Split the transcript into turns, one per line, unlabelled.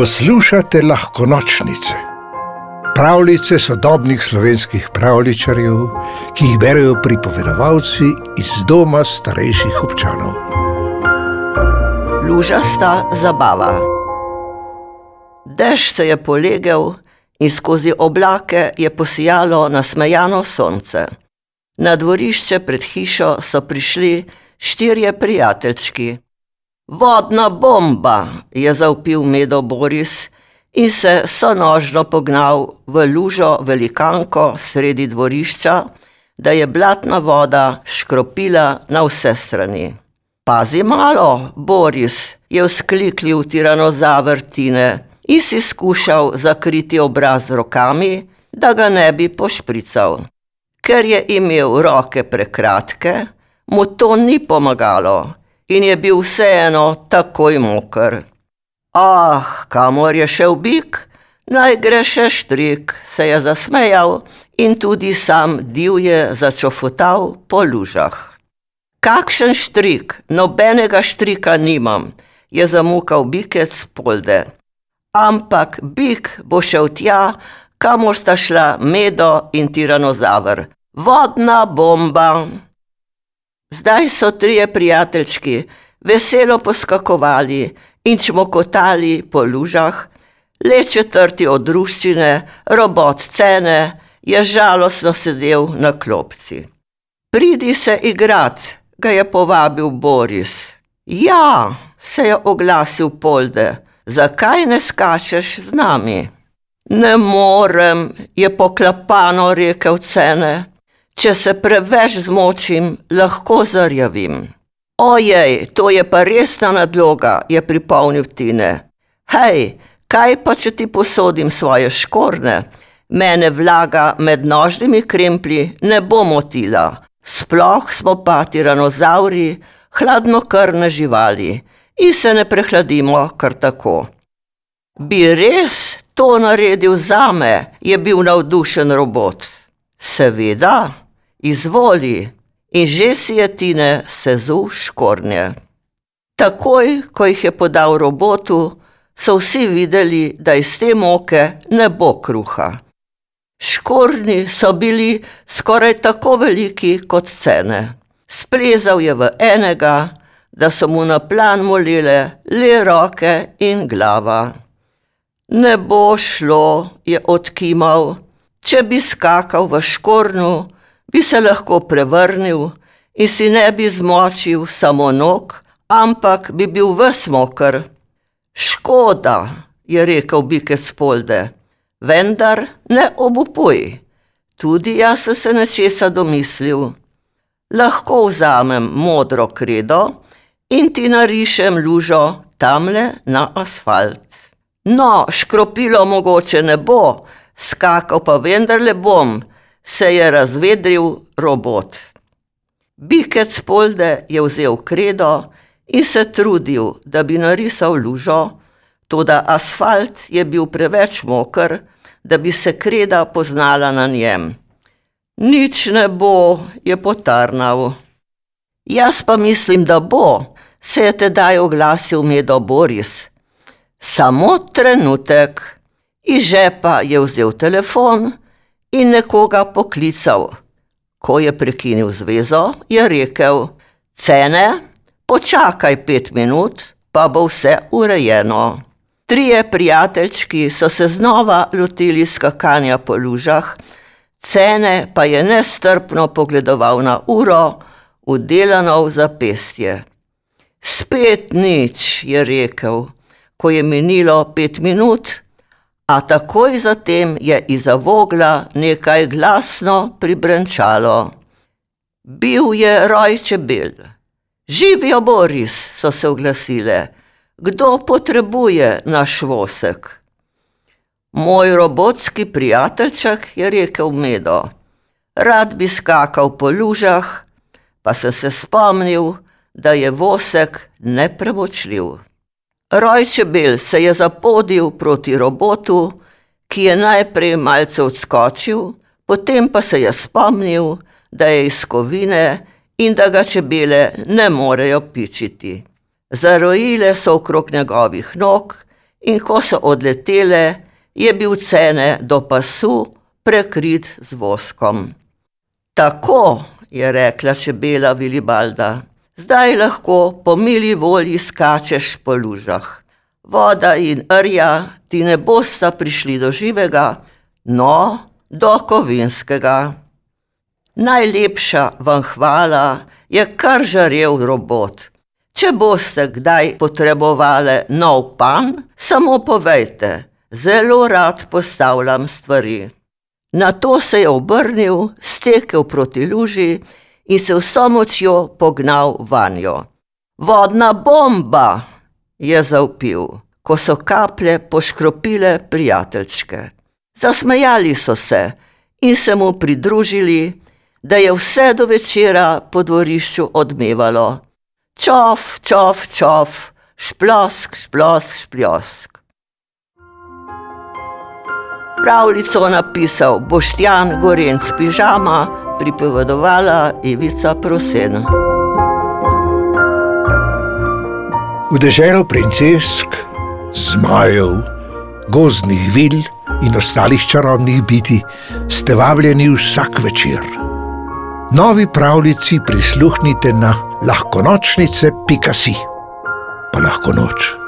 Poslušate lahko nočnice, pravljice sodobnih slovenskih pravličarjev, ki jih berijo pripovedovalci iz doma starejših občanov.
Lužasta zabava. Dež se je polegel in skozi oblake je posijalo nasmejano sonce. Na dvorišče pred hišo so prišli štirje prijateljčki. Vodna bomba, je zaupil Medo Boris in se sonožno pognal v lužo velikanko sredi dvorišča, da je blatna voda škropila na vse strani. Pazi malo, Boris, je vzkliknil tiranozaver Tine in si skušal zakriti obraz z rokami, da ga ne bi pošprical. Ker je imel roke prekratke, mu to ni pomagalo in je bil vseeno takoj moker. Ah, kamor je šel bik, naj gre še štrik, se je zasmejal in tudi sam divje začofotal po lužah. Kakšen štrik, nobenega štrika nimam, je zamukal bikec polde. Ampak bik bo šel tja, kamor sta šla medo in tiranozaver. Vodna bomba! Zdaj so trije prijateljčki veselo poskakovali in čmokotali po lužah, le četrti od ruščine, robot cene, je žalostno sedel na klopci. Pridi se igrat, ga je povabil Boris. Ja, se je oglasil Polde, zakaj ne skačeš z nami? Ne morem, je poklapano rekel cene. Če se preveč zmočim, lahko zarjavim. Ojej, to je pa resna nadloga, je pripomnil Tine. Hej, kaj pa če ti posodim svoje škorne? Mene vlaga med nožnimi kremplji ne bo motila. Sploh smo pa tiranozauri, hladnokrvne živali in se ne prehladimo kar tako. Bi res to naredil zame, je bil navdušen robot. Seveda, izvoli, in že si je Tine sezul škornje. Takoj, ko jih je podal robotu, so vsi videli, da iz te moke ne bo kruha. Škorni so bili skoraj tako veliki kot cene. Splezal je v enega, da so mu na plan molile le roke in glava. Ne bo šlo, je odkimal. Če bi skakal v škornu, bi se lahko prevrnil in si ne bi zmočil samo nog, ampak bi bil vesmokr. Škoda, je rekel Bike Spolde, vendar ne obupuj. Tudi jaz sem se nečesa domislil. Lahko vzamem modro kredo in ti narišem lužo tamle na asfalt. No, škropilo mogoče ne bo, skakal pa vendarle bom, se je razvedril robot. Bikec Polde je vzel kredo in se trudil, da bi narisal lužo, tudi asfalt je bil preveč moker, da bi se kreda poznala na njem. Nič ne bo, je potarnal. Jaz pa mislim, da bo, se je tedaj oglasil Medo Boris. Samo trenutek. Iz žepa je vzel telefon in nekoga poklical. Ko je prekinil zvezo, je rekel: Cene, počakaj pet minut, pa bo vse urejeno. Trije prijateljčki so se znova lotili skakanja po lužah, cene pa je nestrpno pogledoval na uro, udelano v zapestje. Spet nič, je rekel, ko je minilo pet minut a takoj zatem je iza vogla nekaj glasno pribrenčalo. Bil je roj čebel. Živijo Boris, so se oglasile. Kdo potrebuje naš vosek? Moj robotski prijateljček je rekel Medo. Rad bi skakal po lužah, pa sem se spomnil, da je vosek nepremočljiv. Roj čebel se je zapodil proti robotu, ki je najprej malce odskočil, potem pa se je spomnil, da je iz kovine in da ga čebele ne morejo pičiti. Zarojile so okrog njegovih nog in ko so odletele, je bil cene do pasu prekrit z voskom. Tako je rekla čebela Vilibalda. Zdaj lahko po mili volji skačeš po lužah. Voda in rja ti ne bosta prišli do živega, no, do kovinskega. Najlepša vam hvala je kar žarev robot. Če boste kdaj potrebovali nov pan, samo povejte, zelo rad postavljam stvari. Na to se je obrnil, stekel proti luži in se vso močjo pognal vanjo. Vodna bomba! je zaupil, ko so kaplje poškropile prijateljčke. Zasmejali so se in se mu pridružili, da je vse do večera po dvorišču odmevalo: Čov, čov, čov, šplosk, šplosk, šplosk. Pravljico napisal Boštjan Gorenc Pižama, pripovedovala Ivica Prosen.
V deželo princesk, zmajev, gozdnih vil in ostalih čarobnih biti ste vabljeni vsak večer. Novi pravljici prisluhnite na lahkonočnice.si, pa lahko noč.